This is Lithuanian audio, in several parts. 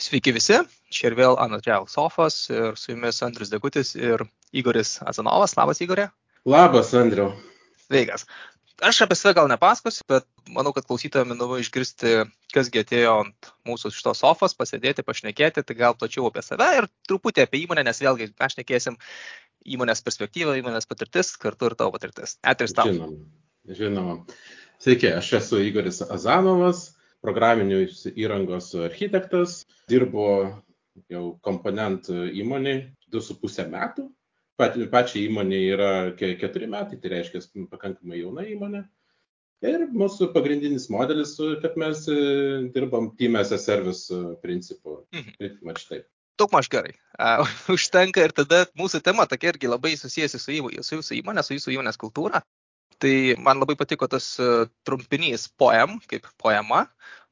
Sveiki visi, čia ir vėl Anatėl Sofas ir su jumis Andrius Degutis ir Igoris Azanovas. Labas, Igorė. Labas, Andriu. Sveikas. Aš apie save gal nepasakosiu, bet manau, kad klausytojams įdomu išgirsti, kasgi atėjo ant mūsų šitos sofos, pasėdėti, pašnekėti, tai gal plačiau apie save ir truputį apie įmonę, nes vėlgi mes šnekėsim įmonės perspektyvą, įmonės patirtis, kartu ir tavo patirtis. Eteris tau. Žinoma, žinoma. Sveiki, aš esu Igoris Azanovas, programinių įrangos architektas, dirbu jau komponentų įmoniai 2,5 metų. Pačiai įmonė yra 4 metai, tai reiškia pakankamai jauna įmonė. Ir mūsų pagrindinis modelis, kad mes e, dirbam team service e, principu. Mhm. Mač taip. Daug maž gerai. Uh, užtenka ir tada mūsų tema tokia irgi labai susijęsi su, su jūsų įmonė, su jūsų įmonės kultūra. Tai man labai patiko tas uh, trumpinys poem, kaip poema,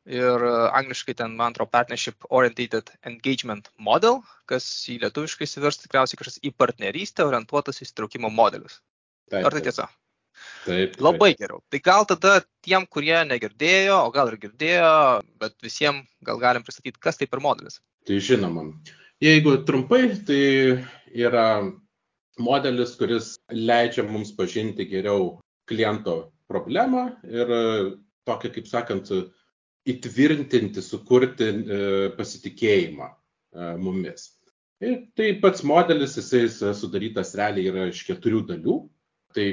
ir e, angliškai ten, man atrodo, Partnership Orientated Engagement Model, kas į lietuviškai įsivirs tikriausiai kažkas į partnerystę orientuotas įsitraukimo modelis. Taip, Ar tai tiesa? Taip, taip. Labai geriau. Tai gal tada tiem, kurie negirdėjo, o gal ir girdėjo, bet visiems gal galim pristatyti, kas tai per modelis. Tai žinoma. Jeigu trumpai, tai yra modelis, kuris leidžia mums pažinti geriau kliento problemą ir tokį, kaip sakant, įtvirtinti, sukurti e, pasitikėjimą e, mumis. Ir tai pats modelis, jisai sudarytas realiai yra iš keturių dalių. Tai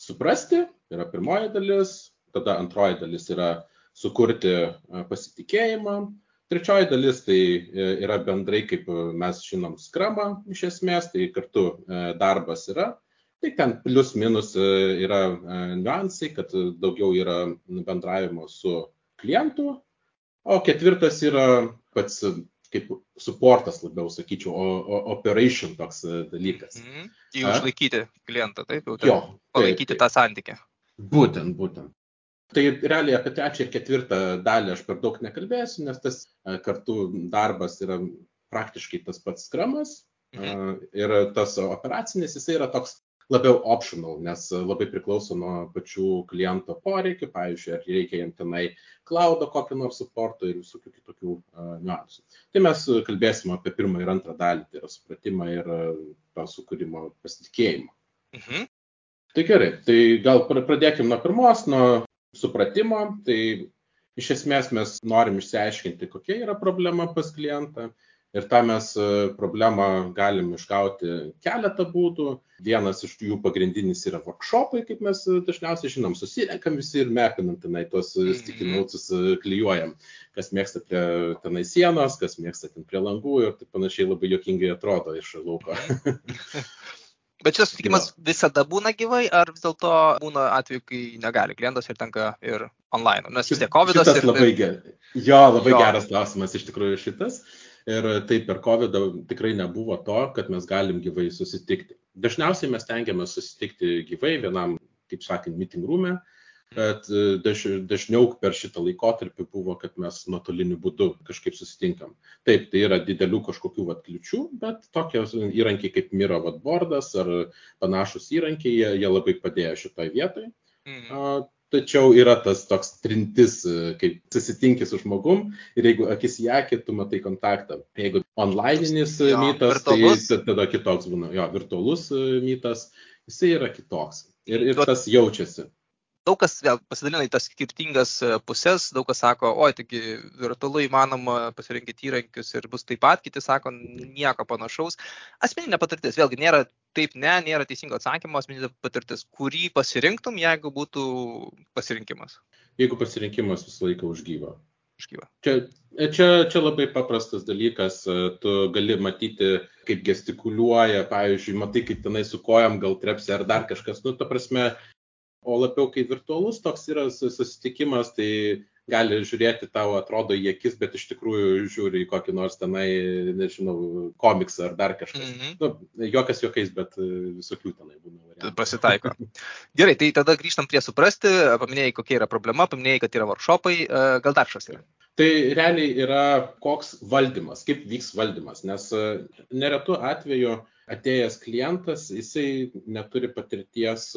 suprasti yra pirmoji dalis, tada antroji dalis yra sukurti e, pasitikėjimą, trečioji dalis tai yra bendrai, kaip mes žinom, skramą iš esmės, tai kartu darbas yra. Tai ten plius minus yra niuansai, kad daugiau yra bendravimo su klientų, o ketvirtas yra pats kaip supportas labiau, sakyčiau, o, o operation toks e, dalykas. Mm, Jį užlaikyti klientą, taip, jau jo, palaikyti taip, taip. tą santykį. Būtent, būtent. Tai realiai apie trečią ir ketvirtą dalį aš per daug nekalbėsiu, nes tas e, kartu darbas yra praktiškai tas pats skramas mhm. ir tas operacinis, jisai yra toks labiau optional, nes labai priklauso nuo pačių kliento poreikių, pavyzdžiui, ar reikia jam tenai klaudo kokio nors suporto ir visokių kitokių uh, niuansų. Tai mes kalbėsime apie pirmą ir antrą dalį, tai yra supratimą ir uh, to sukūrimo pasitikėjimo. Mhm. Tai gerai, tai gal pradėkime nuo pirmos, nuo supratimo. Tai iš esmės mes norim išsiaiškinti, kokia yra problema pas klientą Ir tą mes e, problemą galim išgauti keletą būdų. Vienas iš jų pagrindinis yra workshopai, kaip mes e, dažniausiai žinom, susirenkam visi ir mepinam tenai tuos e, mhm. stikinautus klijuojam. Kas mėgsta prie tenai sienos, kas mėgsta ten prie langų ir taip panašiai labai jokingai atrodo iš lauko. Mhm. Bet šis sutikimas ja. visada būna gyvai, ar vis dėlto būna atveju, kai negali klientas ir tenka ir online? Nes vis tiek COVID. Šitas ir, labai geras. Jo, labai jo. geras klausimas iš tikrųjų šitas. Ir tai per COVID tikrai nebuvo to, kad mes galim gyvai susitikti. Dažniausiai mes tengiamės susitikti gyvai vienam, kaip sakant, meeting rūme, bet e, daž, dažniau per šitą laikotarpį buvo, kad mes nuotoliniu būdu kažkaip susitinkam. Taip, tai yra didelių kažkokių atkliučių, bet tokie įrankiai kaip Miro Vatbordas ar panašus įrankiai, jie, jie labai padėjo šitoje vietoje. Mhm. Tačiau yra tas toks trintis, e, kaip susitinki su žmogum ir jeigu akis į akį, tu matai kontaktą. Jeigu onlineinis e, mytas, tai tada kitoks būna. Jo, virtualus e, mytas, jisai yra kitoks. Ir, ir tas jaučiasi daug kas vėl pasidalina į tas skirtingas e, puses, daug kas sako, oi, taigi virtualu įmanoma pasirinkti įrankius ir bus taip pat, kiti sako, nieko panašaus. Asmeninė patirtis, vėlgi nėra taip, ne, nėra teisingo atsakymo, asmeninė patirtis, kurį pasirinktum, jeigu būtų pasirinkimas. Jeigu pasirinkimas visą laiką užgyva. Užgyva. Čia, čia, čia labai paprastas dalykas, e, tu gali matyti, kaip gestikuliuoja, pavyzdžiui, matai, kaip tenai su kojam gal trepsi ar dar kažkas, nu, ta prasme, o labiau kai virtualus toks yra susitikimas, tai gali žiūrėti tau atrodo į akis, bet iš tikrųjų žiūri į kokį nors tenai, nežinau, komiksą ar dar kažkas. Mm -hmm. nu, jokas jokiais, bet e, visokių tenai būna. Variantų. Pasitaiko. Gerai, tai tada grįžtam prie suprasti, paminėjai, kokia yra problema, paminėjai, kad yra workshopai, e, gal dar kažkas yra. Tai realiai yra koks valdymas, kaip vyks valdymas, nes e, neretu atveju atėjęs klientas, jisai neturi patirties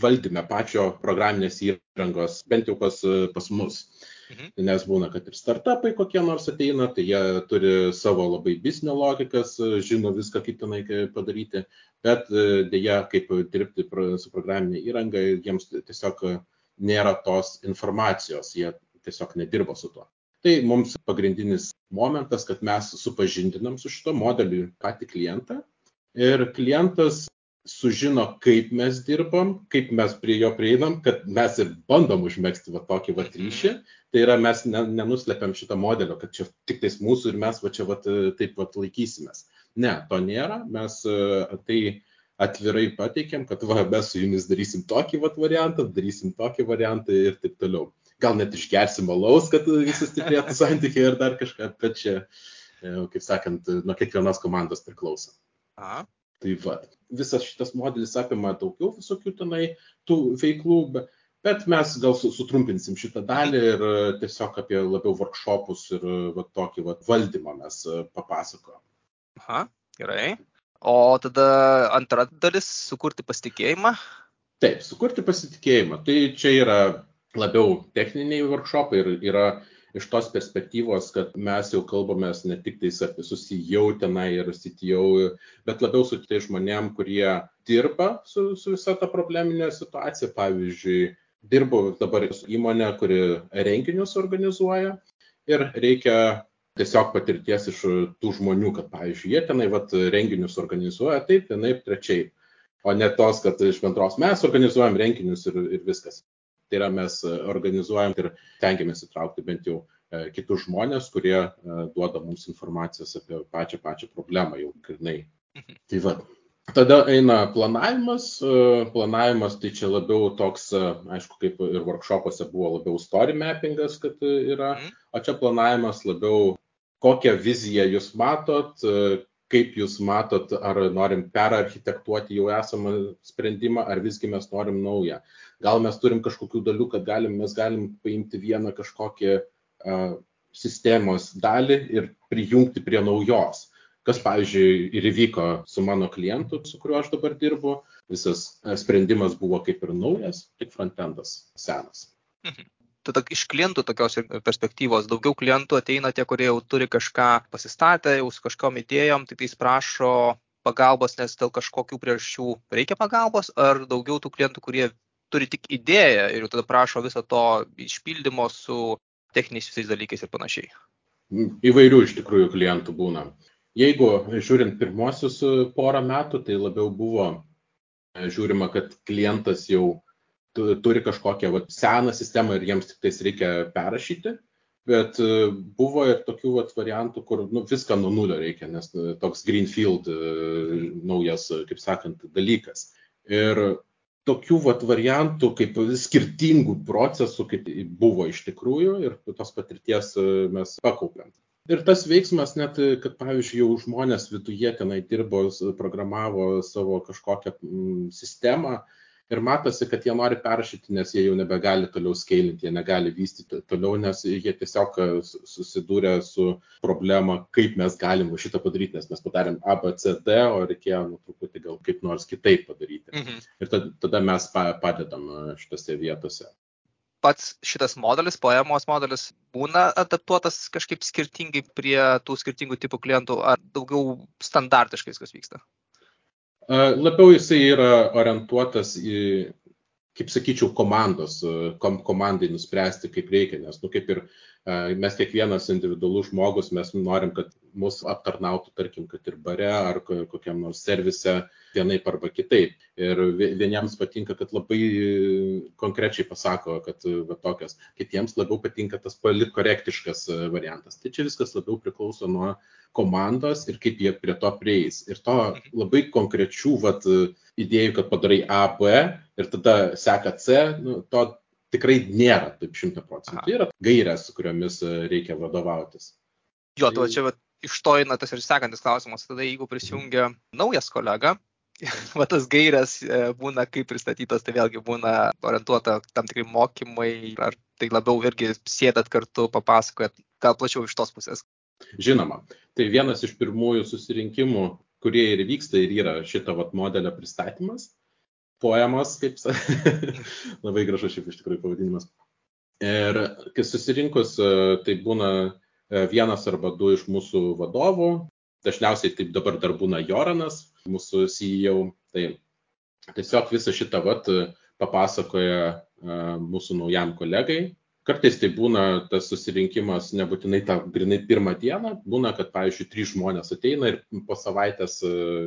valdyme pačio programinės įrangos, bent jau pas, pas mus. Mhm. Nes būna, kad ir startupai kokie nors ateina, tai jie turi savo labai biznio logikas, žino viską, kaip tenai padaryti, bet e, dėja, kaip dirbti su programinė įranga, jiems tiesiog nėra tos informacijos, jie tiesiog nedirba su tuo. Tai mums pagrindinis momentas, kad mes supažindinam su šito modeliu patį klientą ir klientas sužino, kaip mes dirbam, kaip mes prie jo prieinam, kad mes ir bandom užmėgsti va tokį va ryšį. Tai yra, mes ne, nenuslepiam šitą modelio, kad čia tik tais mūsų ir mes va čia va taip va laikysimės. Ne, to nėra, mes tai atvirai pateikėm, kad va, mes su jumis darysim tokį va variantą, darysim tokį variantą ir taip toliau. Gal net išgersim alaus, kad visi stiprėtų santykiai ir dar kažką, bet čia, kaip sakant, nuo kiekvienos komandos priklauso. Aha. Tai va, visas šitas modelis apima daugiau visokių tenai tų veiklų, bet mes gal sutrumpinsim šitą dalį ir tiesiog apie labiau workshopus ir va, tokį va, valdymą mes papasakojom. Aha, gerai. O tada antra dalis - sukurti pasitikėjimą. Taip, sukurti pasitikėjimą. Tai čia yra labiau techniniai workshopai ir yra iš tos perspektyvos, kad mes jau kalbamės ne tik tais apie susijau tenai ir CTO, bet labiau su tai žmonėm, kurie dirba su, su visa ta probleminė situacija. Pavyzdžiui, dirbu dabar su įmonė, kuri renginius organizuoja ir reikia tiesiog patirties iš tų žmonių, kad, pavyzdžiui, jie tenai vat, renginius organizuoja taip, vienaip, trečiai. O ne tos, kad iš bendros mes organizuojam renginius ir, ir viskas. Tai yra mes e, organizuojam ir tengiamės įtraukti bent jau e, kitus žmonės, kurie e, duoda mums informacijos apie pačią pačią problemą jau grinai. Mhm. Tai va. Tada eina planavimas. Planavimas tai čia labiau toks, aišku, kaip ir workshopuose buvo labiau story mappingas, kad yra, mhm. o čia planavimas labiau kokią viziją jūs matot, kaip jūs matot, ar norim perarchitektuoti jau esamą sprendimą, ar visgi mes norim naują. Gal mes turim kažkokių dalių, kad galim, mes galim paimti vieną kažkokią uh, sistemos dalį ir prijungti prie naujos. Kas, pavyzdžiui, ir įvyko su mano klientu, su kuriuo aš dabar dirbu. Visas sprendimas buvo kaip ir naujas, tik frontendas senas. Mhm tada iš klientų tokios perspektyvos daugiau klientų ateina tie, kurie jau turi kažką pasistatę, jau su kažkom idėjom, tik tais prašo pagalbos, nes dėl kažkokių priežasčių reikia pagalbos, ar daugiau tų klientų, kurie turi tik idėją ir tada prašo viso to išpildymo su techniniais visais dalykais ir panašiai. Įvairių iš tikrųjų klientų būna. Jeigu žiūrint pirmosius porą metų, tai labiau buvo žiūrima, kad klientas jau turi kažkokią vat, seną sistemą ir jiems tik tais reikia perrašyti. Bet e, buvo ir tokių vat, variantų, kur nu, viską nuo nulio reikia, nes e, toks Greenfield e, naujas, kaip sakant, dalykas. Ir tokių vat, variantų, kaip skirtingų procesų, kaip buvo iš tikrųjų ir tos patirties mes pakaupėm. Ir tas veiksmas net, kad pavyzdžiui, jau žmonės viduje tenai dirbo, programavo savo kažkokią sistemą, ir matosi, kad jie nori perrašyti, nes jie jau nebegali toliau skailinti, jie negali vystyti toliau, nes jie tiesiog e, susidūrė su problema, kaip mes galim šitą padaryti, nes mes padarėm A, B, C, D, o reikėjo nu, truputį gal kaip nors kitaip padaryti. Mhm. Ir tada, tada mes padedam e, šitose vietose pats šitas modelis, poemos modelis, būna adaptuotas kažkaip skirtingai prie tų skirtingų tipų klientų, ar daugiau standartiškai viskas vyksta? Labiau jisai yra orientuotas į, kaip sakyčiau, komandos, kom, komandai nuspręsti, kaip reikia, nes, nu, kaip ir mes kiekvienas individualus žmogus, mes norim, kad mus aptarnautų, tarkim, kad ir bare ar kokiam nors servise vienaip arba kitaip. Ir vieniems patinka, kad labai konkrečiai pasako, kad va, tokias, kitiems labiau patinka tas politkorektiškas e, variantas. Tai čia viskas labiau priklauso nuo komandos ir kaip jie prie to prieis. Ir to labai konkrečių vat, idėjų, kad padarai A, B ir tada seka C, nu, to tikrai nėra taip šimta procentų. Tai yra gairės, su kuriomis e, reikia vadovautis. Jo, tai čia va, iš to eina tas ir sekantis klausimas. Tada jeigu prisijungia naujas kolega, va tas gairias e, būna kaip pristatytas, tai vėlgi būna orientuota tam tikrai mokymai, ar tai labiau irgi sėdat kartu, papasakojat, gal plačiau iš tos pusės. Žinoma, tai vienas iš pirmųjų susirinkimų, kurie ir vyksta ir yra šito vat modelio pristatymas. Poemos, kaip labai gražus šiaip iš tikrųjų pavadinimas. Ir kai susirinkus, tai būna vienas arba du iš mūsų vadovų, dažniausiai taip dabar dar būna Joranas, mūsų CEO, tai tiesiog visą šitą vat papasakoja mūsų naujam kolegai. Kartais tai būna tas susirinkimas nebūtinai tą grinai pirmą dieną, būna, kad, pavyzdžiui, trys žmonės ateina ir po savaitės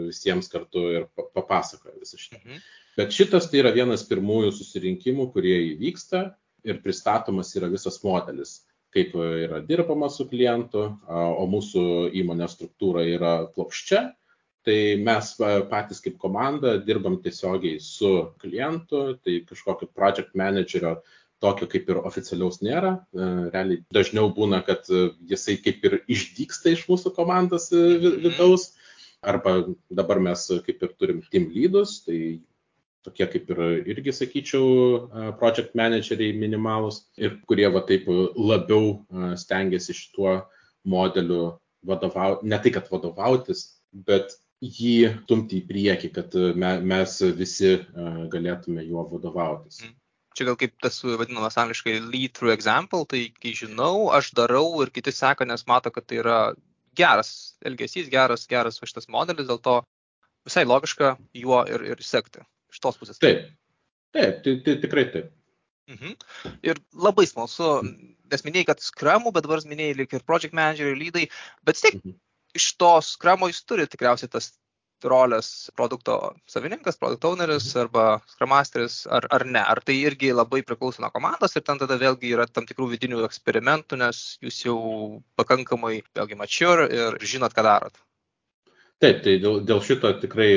visiems kartu ir papasakoja visą šitą. Mhm. Bet šitas tai yra vienas pirmųjų susirinkimų, kurie įvyksta ir pristatomas yra visas modelis kaip yra dirbama su klientu, o mūsų įmonės struktūra yra plokščia, tai mes patys kaip komanda dirbam tiesiogiai su klientu, tai kažkokio project managerio tokio kaip ir oficialiaus nėra. Realiai dažniau būna, kad jisai kaip ir išdyksta iš mūsų komandos vidaus. Arba dabar mes kaip ir turim team lydus, tai tokie kaip ir irgi, sakyčiau, project manageriai minimalus ir kurie va taip labiau stengiasi šituo modeliu vadovauti, ne tai kad vadovautis, bet jį tumti į priekį, kad mes visi galėtume juo vadovautis. Mm. Čia gal kaip tas vadinamas angliškai lead through example, tai kai žinau, aš darau ir kiti seka, nes mato, kad tai yra geras elgesys, geras, geras šitas modelis, dėl to visai logiška juo ir, ir sekti iš tos pusės. Taip, taip, tai, tai tikrai taip. Mhm. Ir labai smalsu, nes minėjai, kad skramų, bet dabar minėjai lik ir project manageriai, lydai, bet vis tiek mhm. iš to skramo jūs turite tikriausiai tas rolės produkto savininkas, produkt owneris mhm. arba skramasteris, ar, ar ne. Ar tai irgi labai priklauso nuo komandos ir ten tada vėlgi yra tam tikrų vidinių eksperimentų, nes jūs jau pakankamai, vėlgi, mature ir žinot, ką darot. Taip, tai dėl, dėl šito tikrai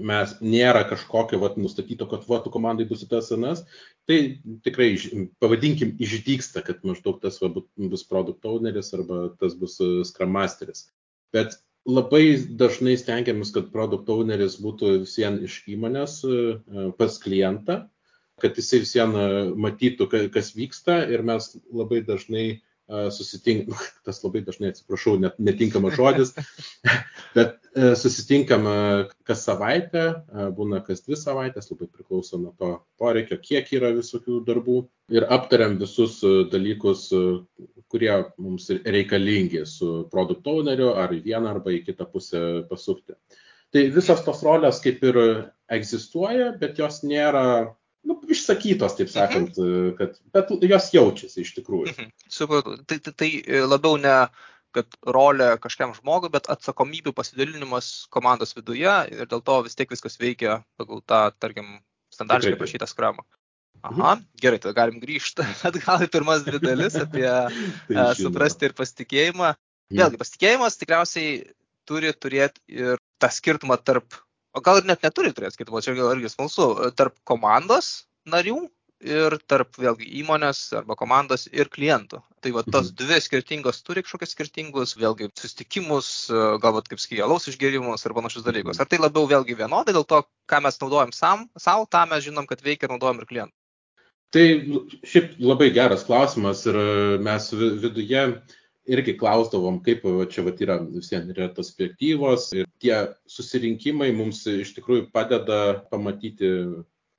mes nėra kažkokio vat, nustatyto, kad va, tu komandai bus tas senas, tai tikrai, pavadinkim, išdyksta, kad maždaug tas va, bus produkt owneris arba tas bus e, scrum masteris. Bet labai dažnai stengiamės, kad produkt owneris būtų visien iš įmonės e, pas klientą, kad jisai visien e, matytų, kas vyksta ir mes labai dažnai susitinkam, tas labai dažnai atsiprašau, net netinkamas žodis, bet susitinkam kas savaitę, būna kas dvi savaitės, labai priklauso nuo to poreikio, kiek yra visokių darbų ir aptariam visus dalykus, kurie mums reikalingi su produkt owneriu ar į vieną arba į kitą pusę pasukti. Tai visos tos rolės kaip ir egzistuoja, bet jos nėra nu, išsakytos, taip mhm. sakant, mhm. kad, bet jos jaučiasi iš tikrųjų. Mhm. Supratau, tai, tai, tai labiau ne kad rolė kažkam žmogui, bet atsakomybių pasidalinimas komandos viduje ir dėl to vis tiek viskas veikia pagal tą, tarkim, standartiškai prašytą skramą. Aha, mhm. gerai, tada galim grįžti atgal į pirmas dvi dalis apie tai suprasti ir pasitikėjimą. Vėlgi, pasitikėjimas tikriausiai turi turėti ir tą skirtumą tarp o gal ir net neturi turėti skirtumo, čia gal irgi smalsu, tarp komandos narių ir tarp vėlgi įmonės arba komandos ir klientų. Tai va tos mhm. dvi skirtingos turi kažkokius skirtingus, vėlgi, susitikimus, galbūt kaip sakai, alaus išgėrimus ar panašius dalykus. Mhm. Ar tai labiau vėlgi vienodai dėl to, ką mes naudojam sam, savo, tą mes žinom, kad veikia ir naudojam ir klientų. Tai šiaip labai geras klausimas ir mes viduje irgi klausdavom, kaip čia vat, yra visiems retrospektyvos ir tie susirinkimai mums iš tikrųjų padeda pamatyti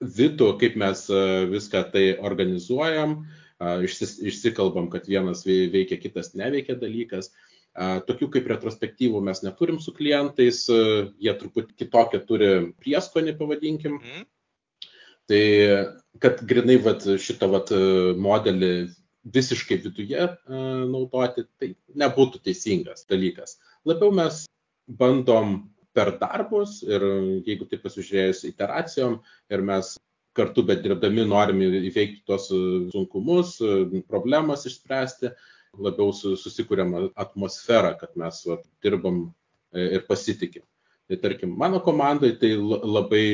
vidų, kaip mes viską tai organizuojam, išsikalbam, kad vienas veikia, kitas neveikia dalykas. Tokių kaip retrospektyvų mes neturim su klientais, jie truputį kitokią turi prieskonį, pavadinkim. Mm. Tai kad grinai vat, šitą vat, modelį visiškai viduje e, naudoti, tai nebūtų teisingas dalykas. Labiau mes bandom per darbus ir jeigu taip pasižiūrėjus iteracijom ir mes kartu bet dirbdami norime įveikti tuos sunkumus, problemas išspręsti, labiau susikūrėm atmosferą, kad mes va, dirbam e, ir pasitikim. Tai tarkim, mano komandai tai labai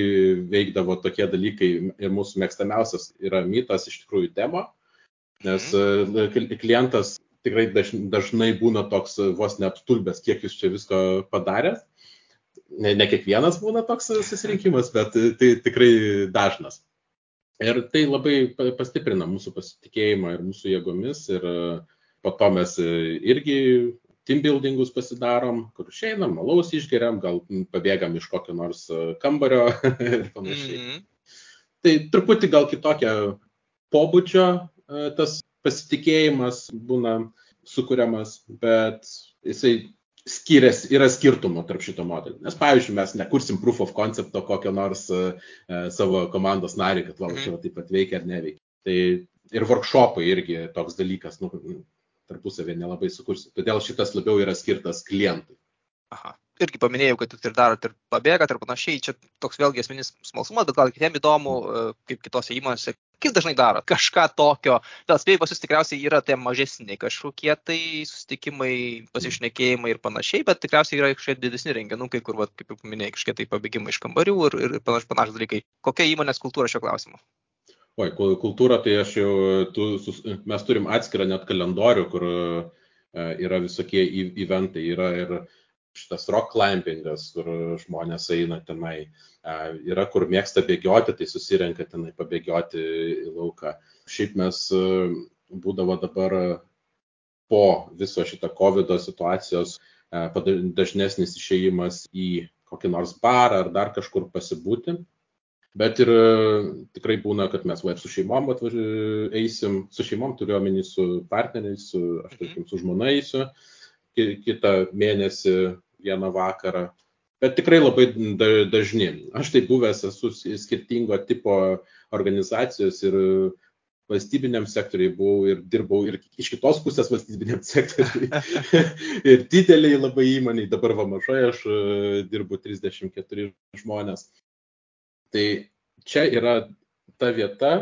veikdavo tokie dalykai ir mūsų mėgstamiausias yra mitas iš tikrųjų demo, Nes mhm. e, klientas tikrai dažnai būna toks vos neapstulbęs, kiek jūs čia visko padarėt. Ne, ne kiekvienas būna toks susirinkimas, bet tai tikrai dažnas. Ir tai labai pastiprina mūsų pasitikėjimą ir mūsų jėgomis. Ir e, po to mes irgi team buildingus pasidarom, kur išeinam, malaus išgeriam, gal pabėgam iš kokio nors e, kambario ir panašiai. Mm -hmm. Tai truputį gal kitokia pobūdžio tas pasitikėjimas būna sukūriamas, bet jisai skiriasi, yra skirtumų tarp šito modelio. Nes, pavyzdžiui, mes nekursim proof of concepto kokio nors uh, savo komandos narį, kad va, čia taip pat veikia ar neveikia. Tai ir workshopai irgi toks dalykas, nu, tarpusavė nelabai sukursi. Todėl šitas labiau yra skirtas klientui. Aha. Irgi paminėjau, kad ir darot ir pabėgat ir panašiai. Čia toks vėlgi esminis smalsumas, bet gal kitiems įdomu, kaip kitose įmonėse, kaip dažnai darot kažką tokio. Vėl spėjai pas jūs tikriausiai yra tie mažesni kažkokie tai susitikimai, pasišnekėjimai ir panašiai, bet tikriausiai yra kažkokie didesni renginukai, kur, va, kaip jau paminėjai, kažkokie tai pabėgimai iš kambarių ir, ir panaš dalykai. Kokia įmonės kultūra šio klausimu? Oi, kultūra, tai aš jau, tu, sus, mes turim atskirą net kalendorių, kur uh, yra visokie eventai, yra ir šitas rock climbingas, kur žmonės eina tenai, yra kur mėgsta bėgioti, tai susirenka tenai pabėgioti į lauką. Šiaip mes būdavo dabar po viso šito COVID situacijos dažnesnis išėjimas į kokį nors barą ar dar kažkur pasibūti Bet ir tikrai būna, kad mes va ir su šeimom atvaži, eisim, su šeimom turiu omeny su partneriais, su, aš tarkim, su žmona eisiu kitą mėnesį vieną vakarą. Bet tikrai labai dažni. Aš tai buvęs esu skirtingo tipo organizacijos ir valstybiniam sektoriai buvau ir dirbau ir iš kitos pusės valstybiniam sektoriui. ir dideliai labai įmoniai, dabar va mažai aš e, dirbu 34 žmonės. Tai čia yra ta vieta,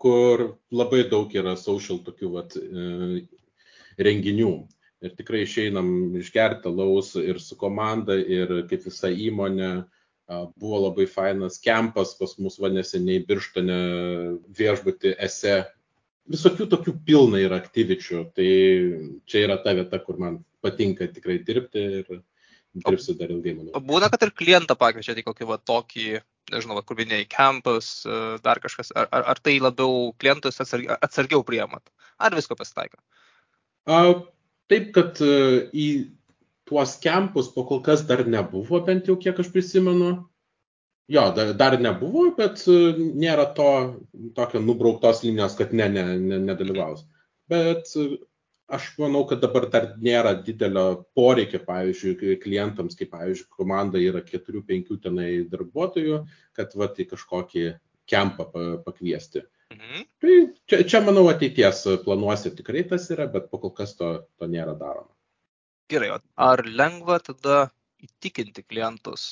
kur labai daug yra social tokių vat, e, renginių. Ir tikrai išeinam išgerti laus ir su komanda, ir kaip visa įmonė. Buvo labai fainas kempas pas mus vaneseniai birštone viešbutį ese. Visokių tokių pilna yra aktyvičių. Tai čia yra ta vieta, kur man patinka tikrai dirbti ir dirbsiu dar ilgai, manau. Būna, kad ir klientą pakviečia į kokį va tokį, nežinau, kur minėjai, campus, e, dar kažkas, ar, ar, ar tai labiau klientus atsargiau, atsargiau priemat, ar visko pasitaiko? A, taip, kad e, į tuos campus po kol kas dar nebuvo, bent jau kiek aš prisimenu. Jo, dar, dar nebuvo, bet e, nėra to tokio nubrauktos linijos, kad ne, ne, ne nedalyvaus. Bet aš manau, kad dabar dar nėra didelio poreikio, pavyzdžiui, klientams, kaip, pavyzdžiui, komanda yra 4-5 tenai darbuotojų, kad va, tai kažkokį kempą pakviesti. Mhm. Tai čia, čia, manau, ateities planuose tikrai tas yra, bet po kol kas to, to nėra daroma. Gerai, ar lengva tada įtikinti klientus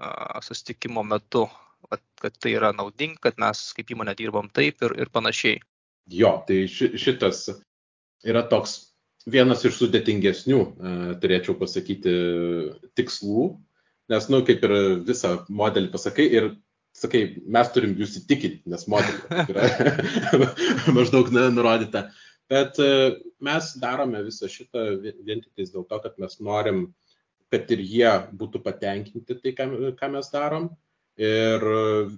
uh, sustikimo metu, kad tai yra naudinga, kad mes kaip įmonė dirbam taip ir, ir panašiai? Jo, tai ši, šitas yra toks vienas iš sudėtingesnių, e, turėčiau pasakyti, tikslų, nes, na, nu, kaip ir visą modelį pasakai ir sakai, mes turim jūs įtikinti, nes modelį yra maždaug nurodyta. Bet e, mes darome visą šitą vien tik dėl to, kad mes norim, kad ir jie būtų patenkinti tai, ką, ką mes darom. Ir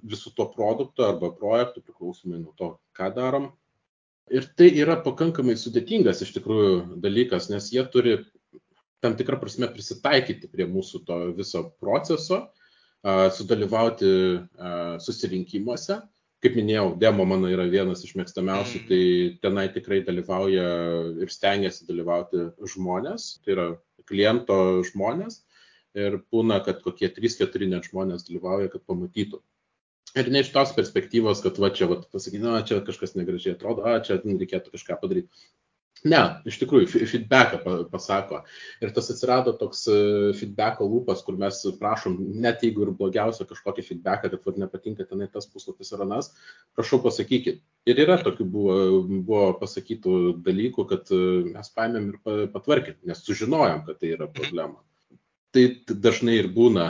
visų to produkto arba projektų, priklausomai nuo to, ką darom, Ir tai yra pakankamai sudėtingas iš tikrųjų dalykas, nes jie turi tam tikrą prasme prisitaikyti prie mūsų to viso proceso, sudalyvauti susirinkimuose. Kaip minėjau, demo mano yra vienas iš mėgstamiausių, mm. tai tenai tikrai dalyvauja ir stengiasi dalyvauti žmonės, tai yra kliento žmonės. Ir būna, kad kokie 3-4 net žmonės dalyvauja, kad pamatytų Ir ne iš tos perspektyvos, kad va čia, va, pasakyti, na, čia kažkas negražiai atrodo, a, čia reikėtų kažką padaryti. Ne, iš tikrųjų, feedbacką pasako. Ir tas atsirado toks e, feedbacko lūpas, kur mes prašom, net jeigu ir blogiausia kažkokį feedbacką, kad vad nepatinka tenai tas puslapis ar anas, prašau pasakykit. Ir yra tokių buvo, buvo pasakytų dalykų, kad e, mes paėmėm ir patvarkėm, nes sužinojom, kad tai yra mhm. problema tai dažnai ir būna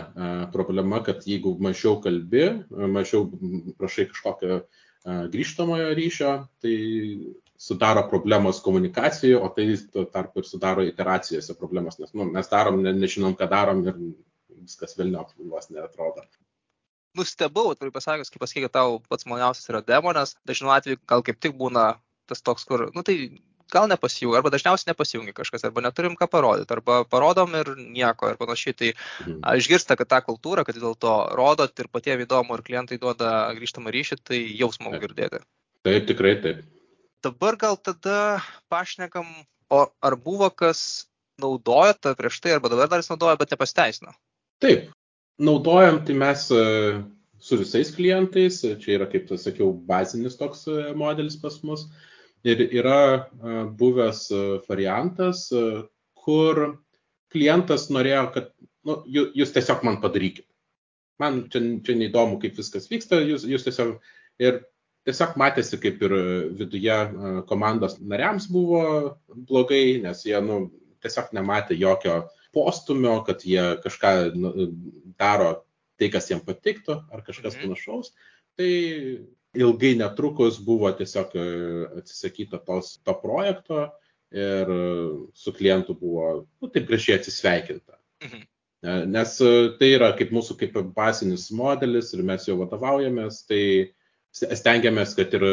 problema, kad jeigu mažiau kalbi, mažiau prašai kažkokio grįžtamojo ryšio, tai sudaro problemos komunikacijoje, o tai tuo tarpu ir sudaro iteracijose problemas, nes nu, mes darom, ne, nežinom, ką darom ir viskas vėliau vos neatrodo. Nustebau, turiu pasakęs, kaip pasakė, tau pats maliausias yra demonas, dažnu atveju gal kaip tik būna tas toks, kur, nu tai gal nepasijungia, arba dažniausiai nepasijungia kažkas, arba neturim ką parodyti, arba parodom ir nieko ir panašiai. Tai mhm. išgirsta, kad tą kultūrą, kad dėl to rodot ir patiems įdomu ir klientai duoda grįžtamą ryšį, tai jau smagu girdėti. Taip, tikrai taip. Dabar gal tada pašnekam, o ar buvo kas naudojo tą prieš tai, arba dabar dar jis naudoja, bet nepasteisino? Taip, naudojam tai mes e, su visais klientais, čia yra, kaip sakiau, bazinis toks e, modelis pas mus. Ir yra e, buvęs variantas, kur klientas norėjo, kad nu, jūs tiesiog man padarykit. Man čia, čia neįdomu, kaip viskas vyksta, jūs, jūs tiesiog ir tiesiog matėsi, kaip ir viduje komandos nariams buvo blogai, nes jie nu, tiesiog nematė jokio postumio, kad jie kažką nu, daro tai, kas jiems patiktų, ar kažkas mhm. panašaus. Tai ilgai netrukus buvo tiesiog atsisakyta tos, to projekto ir su klientu buvo, nu, taip gražiai atsisveikinta. Mhm. Nes tai yra kaip mūsų kaip basinis modelis ir mes jau vadovaujamės, tai stengiamės, kad ir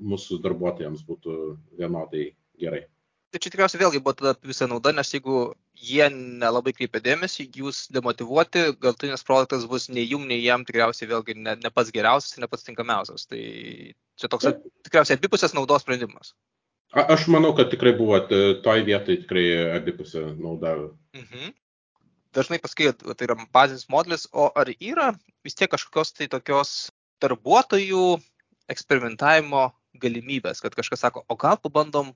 mūsų darbuotojams būtų vienodai gerai. Tai čia tikriausiai vėlgi buvo tada visa nauda, nes jeigu jie nelabai kreipia dėmesį, jūs demotivuoti, galtinis produktas bus nei jum, nei jam tikriausiai vėlgi ne, ne pats geriausias, ne pats tinkamiausias. Tai čia toks tikriausiai abipusės naudos sprendimas. A, aš manau, kad tikrai buvo toj vietoj tikrai abipusė nauda. Mhm dažnai pasakai, tai yra bazinis modelis, o ar yra vis tiek kažkokios tai tokios darbuotojų eksperimentavimo galimybės, kad kažkas sako, o gal pabandom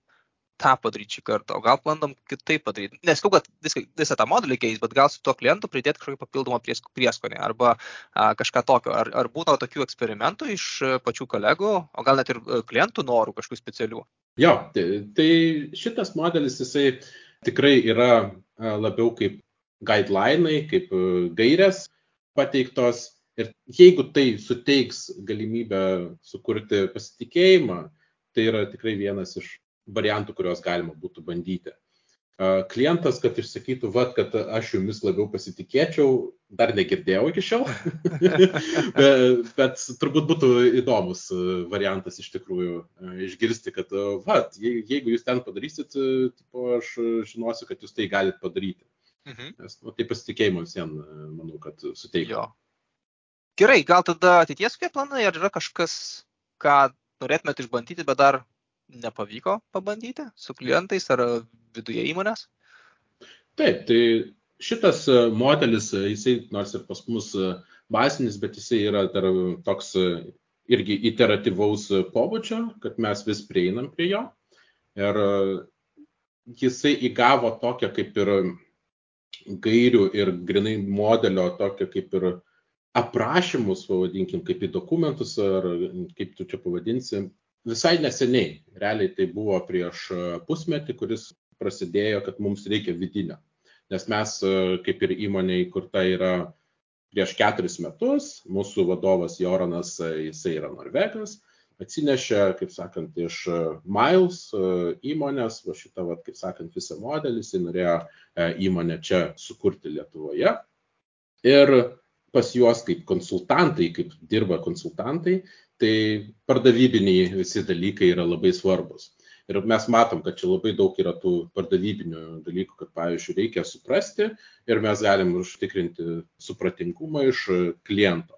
tą padaryti šį kartą, o gal bandom kitaip padaryti. Nesakau, kad viską, visą tą modelį keis, bet gal su tuo klientu pridėti kažkokį papildomą prieskonį arba a, kažką tokio. Ar, ar būna tokių eksperimentų iš pačių kolegų, o gal net ir klientų norų kažkokių specialių? Jo, tai, tai šitas modelis jisai tikrai yra labiau kaip guidelinai, kaip e, gairės pateiktos. Ir jeigu tai suteiks galimybę sukurti pasitikėjimą, tai yra tikrai vienas iš variantų, kuriuos galima būtų bandyti. Klientas, kad išsakytų, va, kad aš jumis labiau pasitikėčiau, dar negirdėjau iki šiol, bet, bet turbūt būtų įdomus e, variantas iš tikrųjų e, išgirsti, kad, va, jeigu jūs ten padarysit, tipo, aš žinosiu, kad jūs tai galite padaryti. Mhm. Nes nu, tai pasitikėjimo visiems, manau, kad suteikia. Gerai, gal tada ateities kokie planai, ar yra kažkas, ką norėtumėte išbandyti, bet dar nepavyko pabandyti su klientais ar viduje įmonės? Taip, tai šitas modelis, jisai nors ir pas mus basinis, bet jisai yra dar toks irgi iteratyvaus pobūdžio, kad mes vis prieinam prie jo. Ir jisai įgavo tokią kaip ir gairių ir grinai modelio tokio kaip ir aprašymus, pavadinkim, kaip į dokumentus ar kaip tu čia pavadinsi, visai neseniai. Realiai tai buvo prieš pusmetį, kuris prasidėjo, kad mums reikia vidinio. Nes mes kaip ir įmonė įkurta yra prieš keturis metus, mūsų vadovas Joranas, jisai yra norvegas, atsinešė, kaip sakant, iš e, Miles e, įmonės, va šitą, va, kaip sakant, visą modelį, jis norėjo e, įmonę čia sukurti Lietuvoje. Ir pas juos kaip konsultantai, kaip dirba konsultantai, tai pardavybiniai visi dalykai yra labai svarbus. Ir mes matom, kad čia labai daug yra tų pardavybinių dalykų, kad, pavyzdžiui, reikia suprasti ir mes galim užtikrinti supratingumą iš kliento.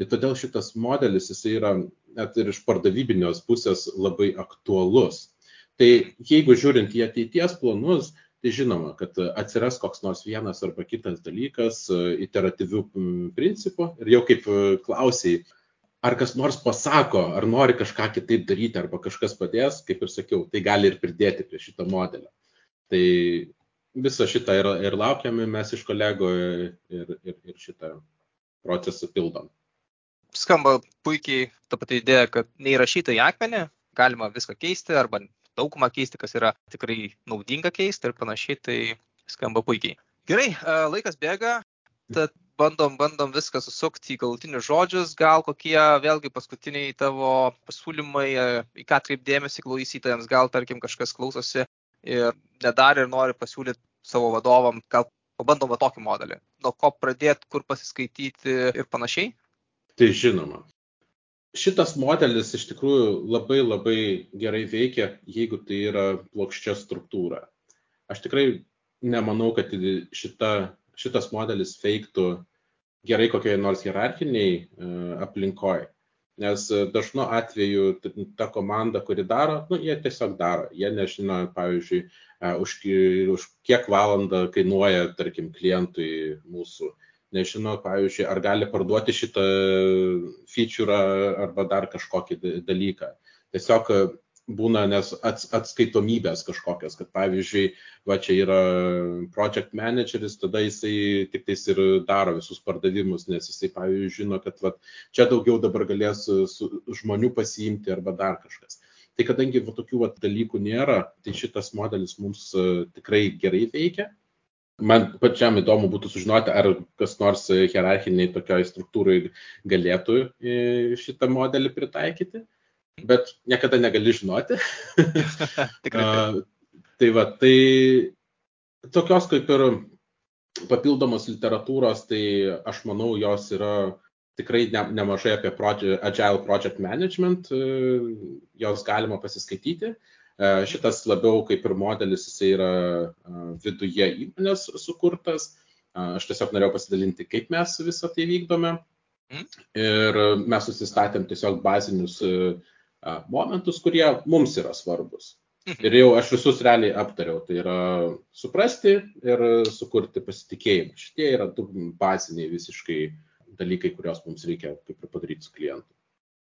Ir todėl šitas modelis, jisai yra net ir iš pardavybinės pusės labai aktualus. Tai jeigu žiūrint į ateities planus, tai žinoma, kad atsiras koks nors vienas arba kitas dalykas iteratyvių principų ir jau kaip klausiai, ar kas nors pasako, ar nori kažką kitaip daryti, arba kažkas padės, kaip ir sakiau, tai gali ir pridėti prie šito modelio. Tai visą šitą ir, ir laukiame mes iš kolegų ir, ir, ir šitą procesą pildom skamba puikiai ta pati idėja, kad neįrašyta į akmenį, galima viską keisti arba daugumą keisti, kas yra tikrai naudinga keisti ir panašiai, tai skamba puikiai. Gerai, laikas bėga, tad bandom, bandom viską susukti į galutinius žodžius, gal kokie vėlgi paskutiniai tavo pasiūlymai, į ką atkreipdėmėsi klausytojams, gal tarkim kažkas klausosi ir nedarė ir nori pasiūlyti savo vadovam, gal pabandom va tokį modelį, nuo ko pradėti, kur pasiskaityti ir panašiai. Tai žinoma. Šitas modelis iš tikrųjų labai labai gerai veikia, jeigu tai yra plokščia struktūra. Aš tikrai nemanau, kad šita, šitas modelis veiktų gerai kokioje nors hierarchiniai uh, aplinkoje. Nes dažnu atveju ta komanda, kuri daro, nu, jie tiesiog daro. Jie nežino, pavyzdžiui, už, už kiek valandą kainuoja, tarkim, klientui mūsų. Nežino, pavyzdžiui, ar gali parduoti šitą feature arba dar kažkokį dalyką. Tiesiog būna nes ats, atskaitomybės kažkokios, kad pavyzdžiui, va čia yra project manageris, tada jisai tik tais ir daro visus pardavimus, nes jisai, pavyzdžiui, žino, kad va, čia daugiau dabar galės su, žmonių pasiimti arba dar kažkas. Tai kadangi va, tokių va, dalykų nėra, tai šitas modelis mums uh, tikrai gerai veikia. Man pačiam įdomu būtų sužinoti, ar kas nors hierarchiniai tokioj struktūrai galėtų e, šitą modelį pritaikyti bet niekada negali žinoti. Tikrai. tai va, tai tokios kaip ir papildomos literatūros, tai aš manau, jos yra tikrai ne, nemažai apie project, Agile Project Management, jos galima pasiskaityti. Šitas labiau kaip ir modelis, jisai yra viduje įmonės sukurtas. Aš tiesiog norėjau pasidalinti, kaip mes visą tai vykdome. Mhm. Ir mes susistatėm tiesiog bazinius momentus, kurie mums yra svarbus. Mhm. Ir jau aš visus realiai aptariau. Tai yra suprasti ir sukurti pasitikėjimą. Šitie yra du baziniai visiškai dalykai, kuriuos mums reikia kaip ir padaryti su klientu.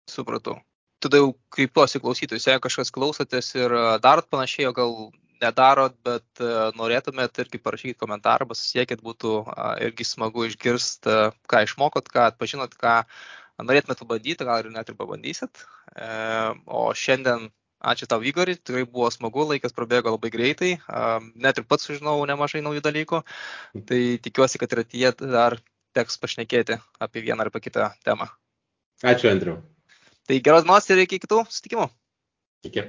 Supratau. Tada jau kreipiuosi klausytojus, jeigu kažkas klausotės ir darot panašiai, o gal nedarot, bet norėtumėt irgi parašykit komentarą, pasiekit, būtų irgi smagu išgirsti, ką išmokot, ką atpažinot, ką norėtumėt pabandyti, gal ir net ir pabandysit. E, o šiandien ačiū tau, Igori, tikrai buvo smagu, laikas prabėgo labai greitai, net ir pats sužinau nemažai naujų dalykų, tai tikiuosi, kad ir ateityje dar teks pašnekėti apie vieną arba kitą temą. Ačiū, Andriu. Tai geros dienos ir iki kitų susitikimų. Iki.